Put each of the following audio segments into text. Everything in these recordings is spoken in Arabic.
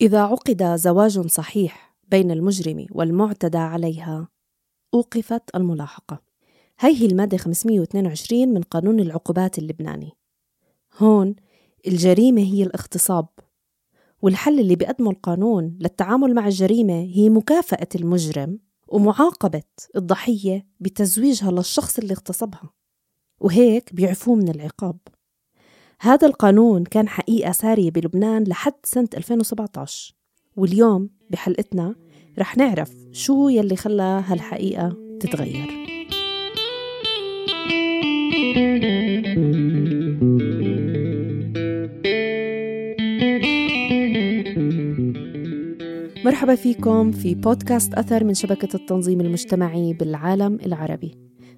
إذا عقد زواج صحيح بين المجرم والمعتدى عليها أوقفت الملاحقة. هي هي المادة 522 من قانون العقوبات اللبناني. هون الجريمة هي الاغتصاب والحل اللي بيقدمه القانون للتعامل مع الجريمة هي مكافأة المجرم ومعاقبة الضحية بتزويجها للشخص اللي اغتصبها وهيك بيعفوه من العقاب. هذا القانون كان حقيقة سارية بلبنان لحد سنة 2017 واليوم بحلقتنا رح نعرف شو يلي خلى هالحقيقة تتغير. مرحبا فيكم في بودكاست أثر من شبكة التنظيم المجتمعي بالعالم العربي.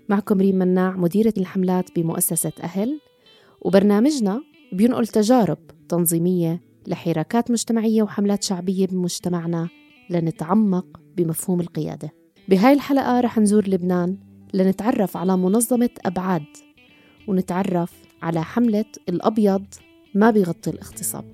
معكم ريم مناع مديرة الحملات بمؤسسة أهل. وبرنامجنا بينقل تجارب تنظيمية لحراكات مجتمعية وحملات شعبية بمجتمعنا لنتعمق بمفهوم القيادة. بهاي الحلقة رح نزور لبنان لنتعرف على منظمة أبعاد ونتعرف على حملة الأبيض ما بيغطي الاغتصاب.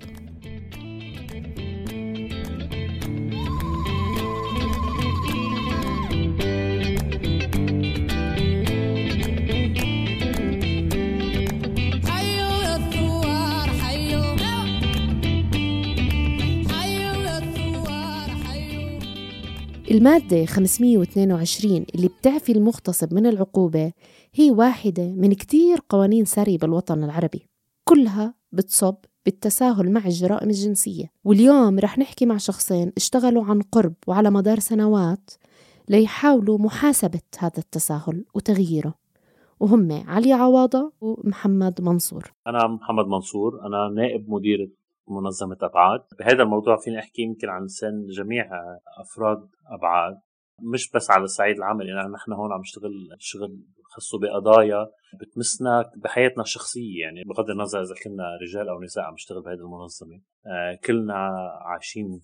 المادة 522 اللي بتعفي المغتصب من العقوبة هي واحدة من كتير قوانين سارية بالوطن العربي. كلها بتصب بالتساهل مع الجرائم الجنسية. واليوم رح نحكي مع شخصين اشتغلوا عن قرب وعلى مدار سنوات ليحاولوا محاسبة هذا التساهل وتغييره. وهم علي عواضة ومحمد منصور. أنا محمد منصور أنا نائب مدير منظمة أبعاد. بهذا الموضوع فينا أحكي يمكن عن لسان جميع أفراد أبعاد. مش بس على الصعيد العملي يعني نحن هون عم نشتغل شغل خاصه بقضايا بتمسنا بحياتنا الشخصية. يعني بغض النظر إذا كنا رجال أو نساء عم نشتغل بهذه المنظمة. آه كلنا عايشين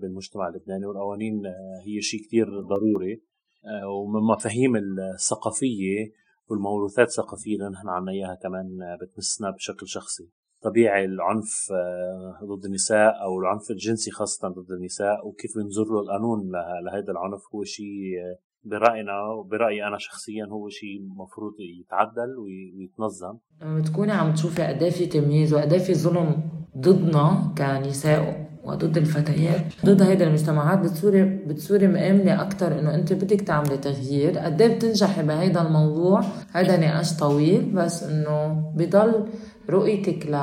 بالمجتمع اللبناني والقوانين آه هي شيء كتير ضروري. آه ومن مفاهيم الثقافية والموروثات الثقافية اللي نحن عنا إياها كمان بتمسنا بشكل شخصي. طبيعي العنف آه، ضد النساء أو العنف الجنسي خاصة ضد النساء وكيف بنزر له القانون لهذا العنف هو شيء آه، براينا وبرايي أنا شخصيا هو شيء المفروض يتعدل ويتنظم. لما بتكوني عم تشوفي قد في تمييز وقد في ظلم ضدنا كنساء وضد الفتيات ضد هيدا المجتمعات بتصوري بتصوري مآمنة أكتر إنه أنت بدك تعملي تغيير. قد بتنجحي بهيدا الموضوع هيدا نقاش طويل بس إنه بضل رؤيتك ل...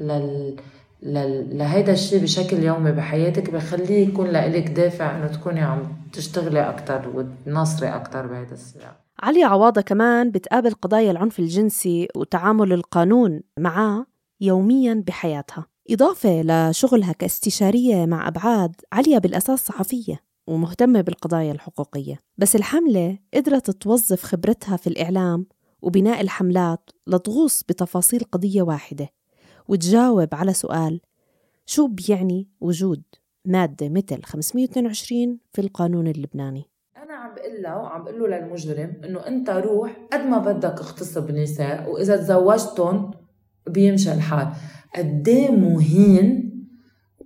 لل... لهيدا الشيء بشكل يومي بحياتك بخليه يكون لإلك دافع إنه تكوني عم تشتغلي أكتر وتناصري أكتر بهيدا السياق علي عواضة كمان بتقابل قضايا العنف الجنسي وتعامل القانون معاه يوميا بحياتها. إضافة لشغلها كاستشارية مع أبعاد عليا بالأساس صحفية ومهتمة بالقضايا الحقوقية. بس الحملة قدرت توظف خبرتها في الإعلام وبناء الحملات لتغوص بتفاصيل قضية واحدة وتجاوب على سؤال شو بيعني وجود مادة مثل 522 في القانون اللبناني؟ أنا عم بقول له وعم بقول له للمجرم إنه أنت روح قد ما بدك اغتصب نساء وإذا تزوجتهم بيمشي الحال. قد إيه مهين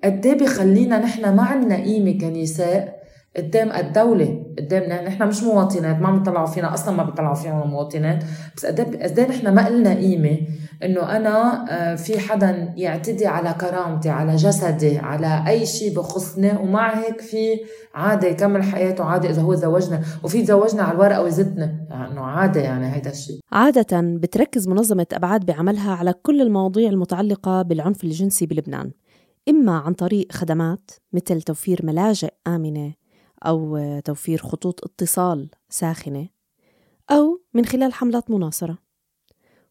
قد إيه بخلينا نحن ما عنا قيمة كنساء قدام الدولة قدامنا. نحن مش مواطنات ما عم فينا أصلا ما بيطلعوا فينا مواطنات. بس قد إيه نحن ما قلنا قيمة إنه أنا آه، في حدا يعتدي على كرامتي على جسدي على أي شيء بخصني ومع هيك في عادي يكمل حياته عادي إذا هو تزوجنا وفي تزوجنا على الورقة وزتنا يعني انه عادي يعني هيدا الشيء. عادة بتركز منظمة أبعاد بعملها على كل المواضيع المتعلقة بالعنف الجنسي بلبنان إما عن طريق خدمات مثل توفير ملاجئ آمنة أو توفير خطوط اتصال ساخنة أو من خلال حملات مناصرة.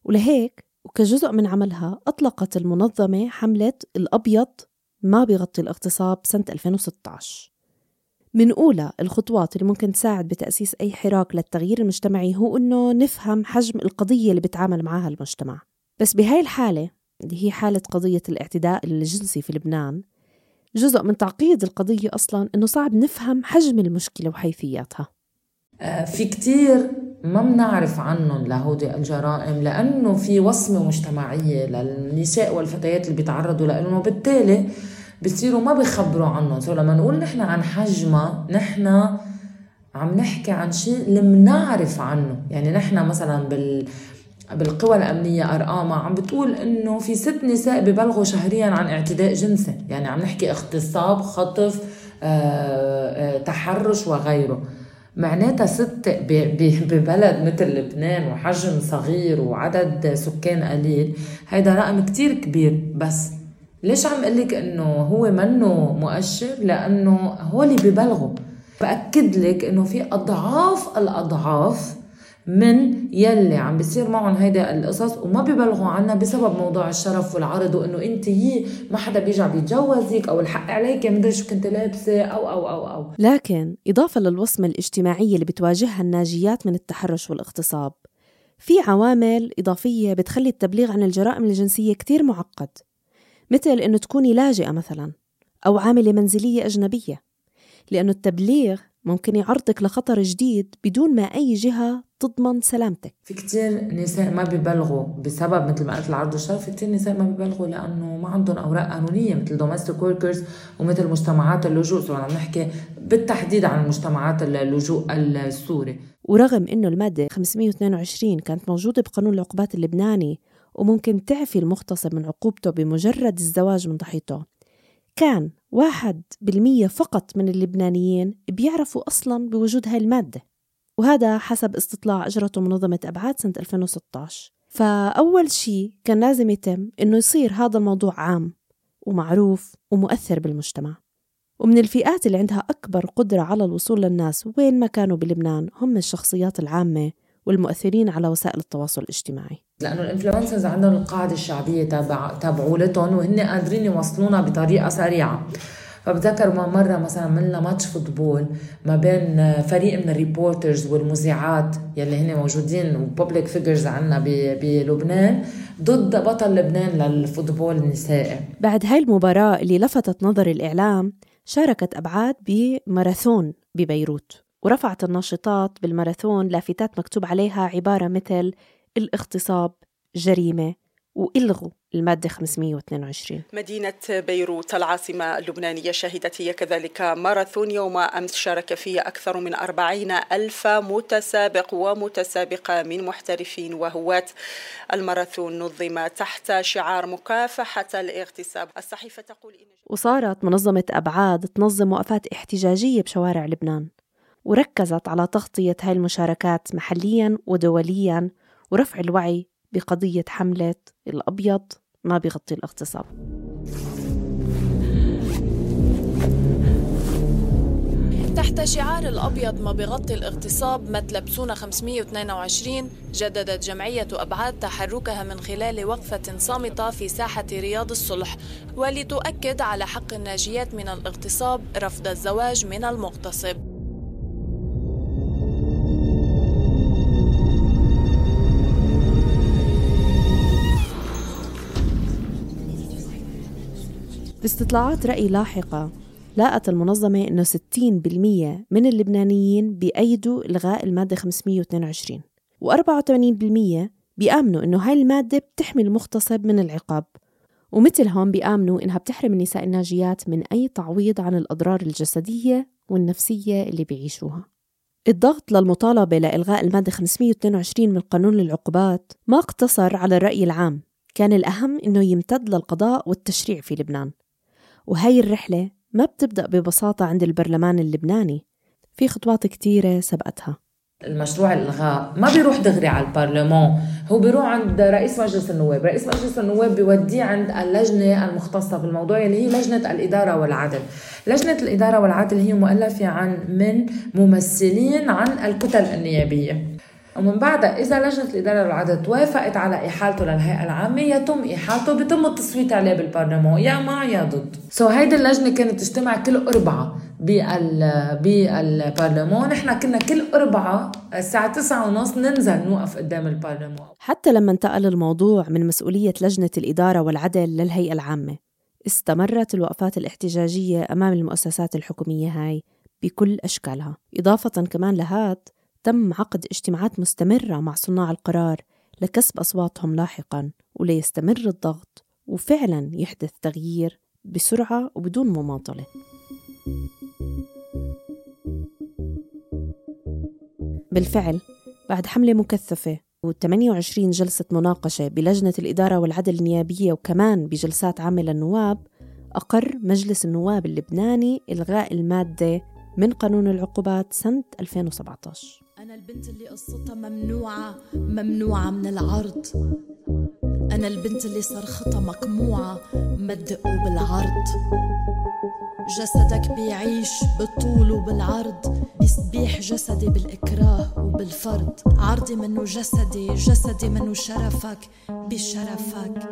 ولهيك وكجزء من عملها أطلقت المنظمة حملة الأبيض ما بيغطي الاغتصاب سنة 2016 من أولى الخطوات اللي ممكن تساعد بتأسيس أي حراك للتغيير المجتمعي هو إنه نفهم حجم القضية اللي بتعامل معها المجتمع. بس بهاي الحالة اللي هي حالة قضية الاعتداء الجنسي في لبنان جزء من تعقيد القضية أصلا إنه صعب نفهم حجم المشكلة وحيثياتها. آه، في كتير ما بنعرف عنهم لهودي الجرائم لأنه في وصمة مجتمعية للنساء والفتيات اللي بيتعرضوا لأنه وبالتالي بصيروا ما بيخبروا عنهم. سو لما نقول نحن عن حجمها نحن عم نحكي عن شيء اللي بنعرف عنه. يعني نحن مثلا بال بالقوى الأمنية أرقامها. عم بتقول إنه في ست نساء ببلغوا شهريا عن اعتداء جنسي. يعني عم نحكي اغتصاب خطف آه، آه، تحرش وغيره. معناتها ست ببلد مثل لبنان وحجم صغير وعدد سكان قليل هيدا رقم كتير كبير. بس ليش عم قلك إنه هو منه مؤشر؟ لأنه هولي ببلغوا بأكد لك إنه في أضعاف الأضعاف من يلي عم بيصير معهم هيدا القصص وما بيبلغوا عنا بسبب موضوع الشرف والعرض وإنه أنت هي ما حدا بيجي بيتجوزك أو الحق عليك مدري شو كنت لابسة أو أو أو أو. لكن إضافة للوصمة الاجتماعية اللي بتواجهها الناجيات من التحرش والاغتصاب. في عوامل إضافية بتخلي التبليغ عن الجرائم الجنسية كتير معقد مثل إنه تكوني لاجئة مثلا أو عاملة منزلية أجنبية لأنه التبليغ ممكن يعرضك لخطر جديد بدون ما أي جهة تضمن سلامتك. في كتير نساء ما ببلغوا بسبب مثل ما قلت العرض والشرف في كتير نساء ما ببلغوا لأنه ما عندهم أوراق قانونية مثل domestic workers ومثل مجتمعات اللجوء so عم نحكي بالتحديد عن مجتمعات اللجوء السوري. ورغم إنه المادة 522 كانت موجودة بقانون العقوبات اللبناني وممكن تعفي المغتصب من عقوبته بمجرد الزواج من ضحيته كان واحد بالمية فقط من اللبنانيين بيعرفوا أصلا بوجود هاي المادة وهذا حسب استطلاع أجرته منظمة أبعاد سنة 2016 فأول شيء كان لازم يتم إنه يصير هذا الموضوع عام ومعروف ومؤثر بالمجتمع. ومن الفئات اللي عندها أكبر قدرة على الوصول للناس وين ما كانوا بلبنان هم الشخصيات العامة والمؤثرين على وسائل التواصل الاجتماعي. لأنه الإنفلونسرز عندهم القاعدة الشعبية تبع تبعولتهم وهن قادرين يوصلونا بطريقة سريعة. فبتذكر ما مرة مثلا عملنا match football ما بين فريق من ال reporters والمذيعات يلي هن موجودين و public figures عنا بلبنان ضد بطل لبنان لل football النسائي. بعد هاي المباراة اللي لفتت نظر الإعلام شاركت أبعاد بماراثون ببيروت ورفعت الناشطات بالماراثون لافتات مكتوب عليها عبارة مثل الاغتصاب جريمة وإلغوا المادة 522 مدينة بيروت العاصمة اللبنانية شهدت هي كذلك ماراثون يوم أمس شارك فيه أكثر من أربعين ألف متسابق ومتسابقة من محترفين وهواة. الماراثون نظم تحت شعار مكافحة الاغتصاب. الصحيفة تقول إن وصارت منظمة أبعاد تنظم وقفات احتجاجية بشوارع لبنان وركزت على تغطية هاي المشاركات محليا ودوليا. ورفع الوعي بقضية حملة الأبيض ما بيغطي الاغتصاب. تحت شعار الأبيض ما بغطي الاغتصاب بسونا 522 جددت جمعية أبعاد تحركها من خلال وقفة صامتة في ساحة رياض الصلح ولتؤكد على حق الناجيات من الاغتصاب رفض الزواج من المغتصب. باستطلاعات رأي لاحقة لاقت المنظمة أنه 60% من اللبنانيين بيأيدوا إلغاء المادة 522 و84% بيآمنوا أنه هاي المادة بتحمي المغتصب من العقاب ومثلهم بيآمنوا إنها بتحرم النساء الناجيات من أي تعويض عن الأضرار الجسدية والنفسية اللي بيعيشوها. الضغط للمطالبة لإلغاء المادة 522 من قانون العقوبات ما اقتصر على الرأي العام. كان الأهم إنه يمتد للقضاء والتشريع في لبنان. وهي الرحلة ما بتبدأ ببساطة عند البرلمان اللبناني. في خطوات كتيرة سبقتها. المشروع الالغاء ما بيروح دغري على البرلمان هو بيروح عند رئيس مجلس النواب. رئيس مجلس النواب بيوديه عند اللجنة المختصة بالموضوع اللي هي لجنة الإدارة والعدل. لجنة الإدارة والعدل هي مؤلفة عن من ممثلين عن الكتل النيابية. ومن بعدها إذا لجنة الإدارة والعدد توافقت على إحالته للهيئة العامة يتم إحالته بيتم التصويت عليه بالبرلمان. يا مع يا ضد. سو so هيدي اللجنة كانت تجتمع كل أربعة بالبرلمان. نحن كنا كل أربعة الساعة تسعة ونص ننزل نوقف قدام البرلمان. حتى لما انتقل الموضوع من مسؤولية لجنة الإدارة والعدل للهيئة العامة استمرت الوقفات الاحتجاجية أمام المؤسسات الحكومية هاي بكل أشكالها. إضافة كمان لهاد تم عقد اجتماعات مستمرة مع صناع القرار لكسب أصواتهم لاحقا وليستمر الضغط وفعلا يحدث تغيير بسرعة وبدون مماطلة. بالفعل بعد حملة مكثفة و28 جلسة مناقشة بلجنة الإدارة والعدل النيابية وكمان بجلسات عامة للنواب أقر مجلس النواب اللبناني إلغاء المادة من قانون العقوبات سنة 2017 أنا البنت اللي قصتها ممنوعة ممنوعة من العرض. أنا البنت اللي صرختها مقموعة ما تدقوا بالعرض. جسدك بيعيش بالطول وبالعرض بيسبيح جسدي بالإكراه وبالفرض. عرضي منه جسدي جسدي منه شرفك بشرفك.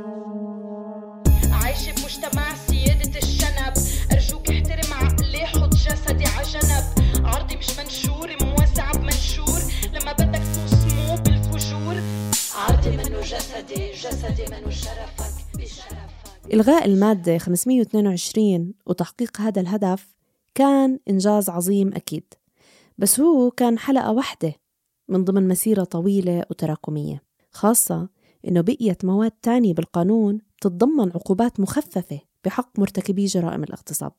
جسدي جسدي منه شرفك بشرفك. إلغاء المادة 522 وتحقيق هذا الهدف كان إنجاز عظيم أكيد. بس هو كان حلقة واحدة من ضمن مسيرة طويلة وتراكمية. خاصة إنه بقيت مواد تانية بالقانون تتضمن عقوبات مخففة بحق مرتكبي جرائم الاغتصاب.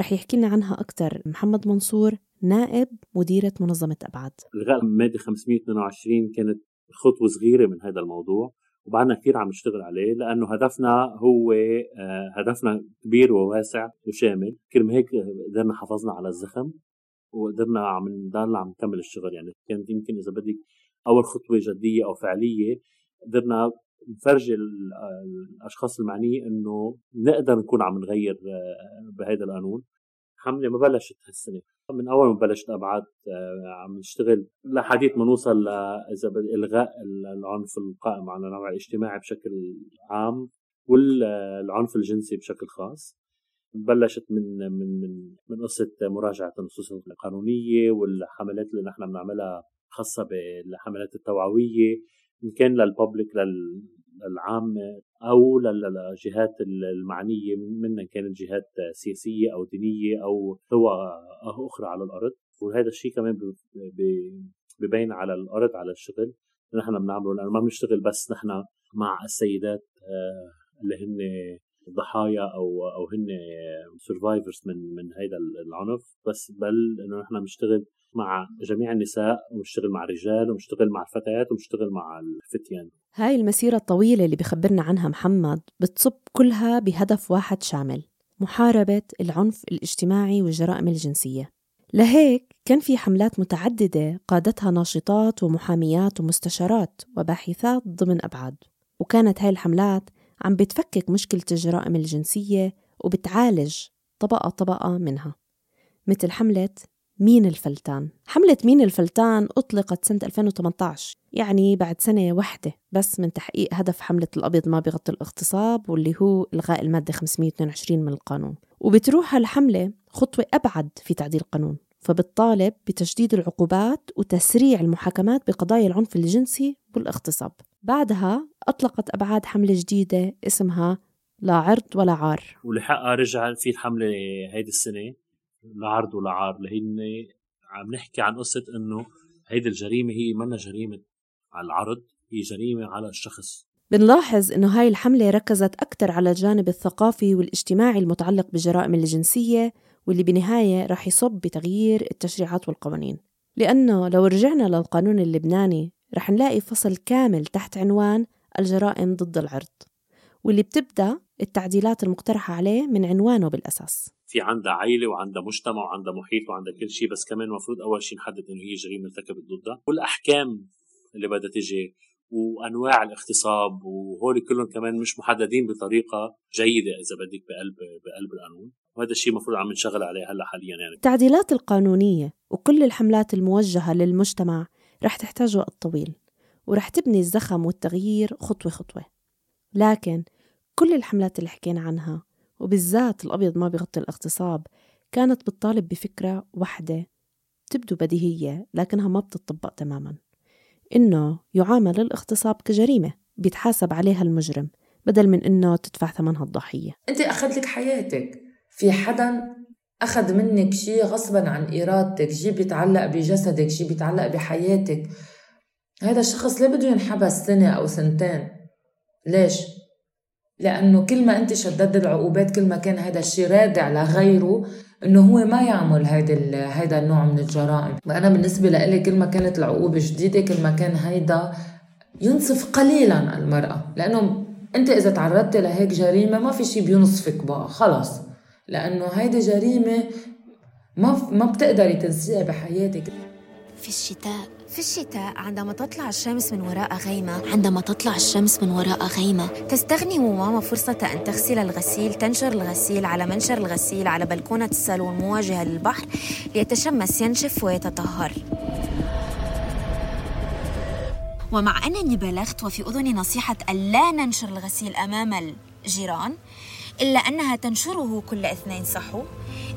رح يحكي لنا عنها أكثر محمد منصور نائب مديرة منظمة أبعاد. إلغاء المادة 522 كانت خطوة صغيرة من هذا الموضوع وبعدنا كثير عم نشتغل عليه لأنه هدفنا هو آه، هدفنا كبير وواسع وشامل. كرم هيك قدرنا حافظنا على الزخم وقدرنا عم نضلنا عم نكمل الشغل. يعني كانت يمكن إذا بدك أول خطوة جدية أو فعلية قدرنا نفرجي الأشخاص المعنية إنه نقدر نكون عم نغير آه، بهذا القانون. حملة ما بلشت هالسنة. من أول ما بلشت أبعاد آه، عم نشتغل لحديث ما نوصل إذا إلغاء العنف القائم على النوع الاجتماعي بشكل عام والعنف الجنسي بشكل خاص. بلشت من من من من قصة مراجعة النصوص القانونية والحملات اللي نحن بنعملها خاصة بالحملات التوعوية. ان كان للببليك للعامة أو للجهات المعنية منها كانت جهات سياسية أو دينية أو قوى أخرى على الأرض. وهذا الشيء كمان ببين على الأرض على الشغل نحن بنعمله. لأنه ما بنشتغل بس نحن مع السيدات آه، اللي هن ضحايا أو أو هن سرفايفرز من من هذا العنف. بس بل إنه نحن بنشتغل مع جميع النساء وبنشتغل مع الرجال وبنشتغل مع الفتيات وبنشتغل مع الفتيان. هاي المسيرة الطويلة اللي بخبرنا عنها محمد بتصب كلها بهدف واحد شامل محاربة العنف الاجتماعي والجرائم الجنسية. لهيك كان في حملات متعددة قادتها ناشطات ومحاميات ومستشارات وباحثات ضمن أبعاد. وكانت هاي الحملات عم بتفكك مشكلة الجرائم الجنسية وبتعالج طبقة طبقة منها. مثل حملة مين الفلتان. حملة مين الفلتان أطلقت سنة 2018 يعني بعد سنة واحدة بس من تحقيق هدف حملة الأبيض ما بغطي الاغتصاب واللي هو إلغاء المادة 522 من القانون. وبتروح هالحملة خطوة أبعد في تعديل القانون فبتطالب بتجديد العقوبات وتسريع المحاكمات بقضايا العنف الجنسي والاغتصاب. بعدها أطلقت أبعاد حملة جديدة اسمها لا عرض ولا عار. ولحقها رجع في الحملة هيدي السنة لا عرض ولا عار. اللي هن عم نحكي عن قصة إنه هيدي الجريمة هي منا جريمة على العرض هي جريمة على الشخص. بنلاحظ إنه هاي الحملة ركزت أكثر على الجانب الثقافي والاجتماعي المتعلق بالجرائم الجنسية واللي بنهاية رح يصب بتغيير التشريعات والقوانين. لأنه لو رجعنا للقانون اللبناني رح نلاقي فصل كامل تحت عنوان الجرائم ضد العرض واللي بتبدأ التعديلات المقترحة عليه من عنوانه بالأساس. في عندها عائلة وعندها مجتمع وعندها محيط وعندها كل شيء بس كمان المفروض أول شيء نحدد إنه هي جريمة ارتكبت ضدها. والأحكام اللي بدها تجي وأنواع الاغتصاب وهول كلهم كمان مش محددين بطريقة جيدة إذا بدك بقلب بقلب القانون. وهذا الشيء المفروض عم نشتغل عليه هلأ حاليا يعني. التعديلات القانونية وكل الحملات الموجهة للمجتمع رح تحتاج وقت طويل ورح تبني الزخم والتغيير خطوة خطوة. لكن كل الحملات اللي حكينا عنها وبالذات الأبيض ما بيغطي الاغتصاب كانت بتطالب بفكرة واحدة تبدو بديهية لكنها ما بتطبق تماما. إنه يعامل الاغتصاب كجريمة بيتحاسب عليها المجرم بدل من إنه تدفع ثمنها الضحية. أنت أخذ لك حياتك. في حدا أخذ منك شيء غصبا عن إرادتك شيء بيتعلق بجسدك شيء بيتعلق بحياتك. هذا الشخص ليه بده ينحبس سنة أو سنتين. ليش؟ لأنه كل ما أنت شدد العقوبات كل ما كان هذا الشيء رادع لغيره إنه هو ما يعمل هيدا هيدا النوع من الجرائم. وأنا بالنسبة لإلي كل ما كانت العقوبة جديدة كل ما كان هيدا ينصف قليلا المرأة. لأنه أنت إذا تعرضت لهيك جريمة ما في شيء بينصفك بقى خلص لأنه هيدي جريمة ما ما بتقدري تنسيها بحياتك. في الشتاء في الشتاء عندما تطلع الشمس من وراء غيمة عندما تطلع الشمس من وراء غيمة تستغنم ماما فرصة أن تغسل الغسيل تنشر الغسيل على منشر الغسيل على بلكونة الصالون مواجهة للبحر ليتشمس ينشف ويتطهر. ومع أنني بلغت وفي أذني نصيحة ألا ننشر الغسيل أمام الجيران إلا أنها تنشره كل اثنين صحو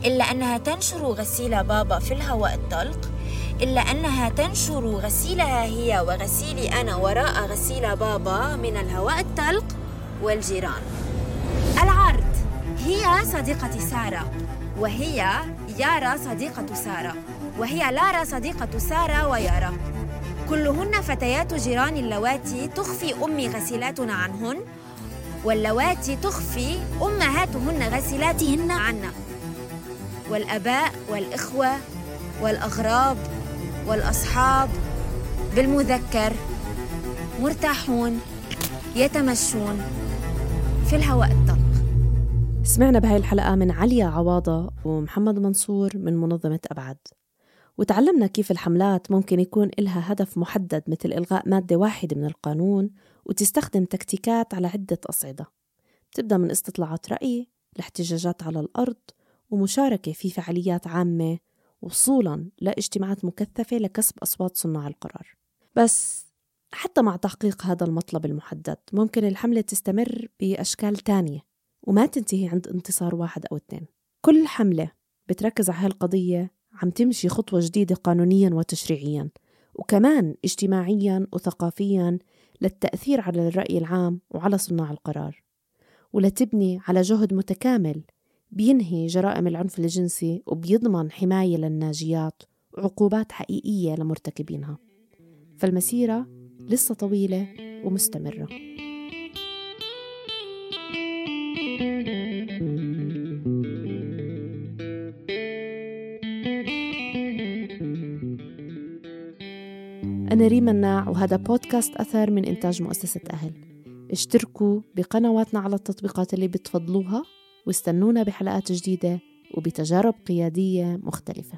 إلا أنها تنشر غسيل بابا في الهواء الطلق إلا أنها تنشر غسيلها هي وغسيلي أنا وراء غسيل بابا من الهواء الطلق والجيران. العرض. هي صديقة سارة. وهي يارا صديقة سارة. وهي لارا صديقة سارة ويارا. كلهن فتيات جيران اللواتي تخفي أمي غسيلاتنا عنهن. واللواتي تخفي أمهاتهن غسيلاتهن عنا. والآباء والإخوة والأغراب والأصحاب بالمذكر مرتاحون يتمشون في الهواء الطلق. سمعنا بهاي الحلقة من عليا عواضة ومحمد منصور من منظمة أبعد. وتعلمنا كيف الحملات ممكن يكون إلها هدف محدد مثل إلغاء مادة واحدة من القانون وتستخدم تكتيكات على عدة أصعدة. تبدأ من استطلاعات رأي لاحتجاجات على الأرض ومشاركة في فعاليات عامة وصولا لاجتماعات مكثفة لكسب أصوات صناع القرار. بس حتى مع تحقيق هذا المطلب المحدد ممكن الحملة تستمر بأشكال تانية وما تنتهي عند انتصار واحد أو اثنين. كل حملة بتركز على هالقضية عم تمشي خطوة جديدة قانونيا وتشريعيا وكمان اجتماعيا وثقافيا للتأثير على الرأي العام وعلى صناع القرار ولتبني على جهد متكامل بينهي جرائم العنف الجنسي وبيضمن حماية للناجيات وعقوبات حقيقية لمرتكبينها. فالمسيرة لسه طويلة ومستمرة. أنا ريما الناع وهذا بودكاست أثر من إنتاج مؤسسة أهل. اشتركوا بقنواتنا على التطبيقات اللي بتفضلوها. واستنونا بحلقات جديدة وبتجارب قيادية مختلفة.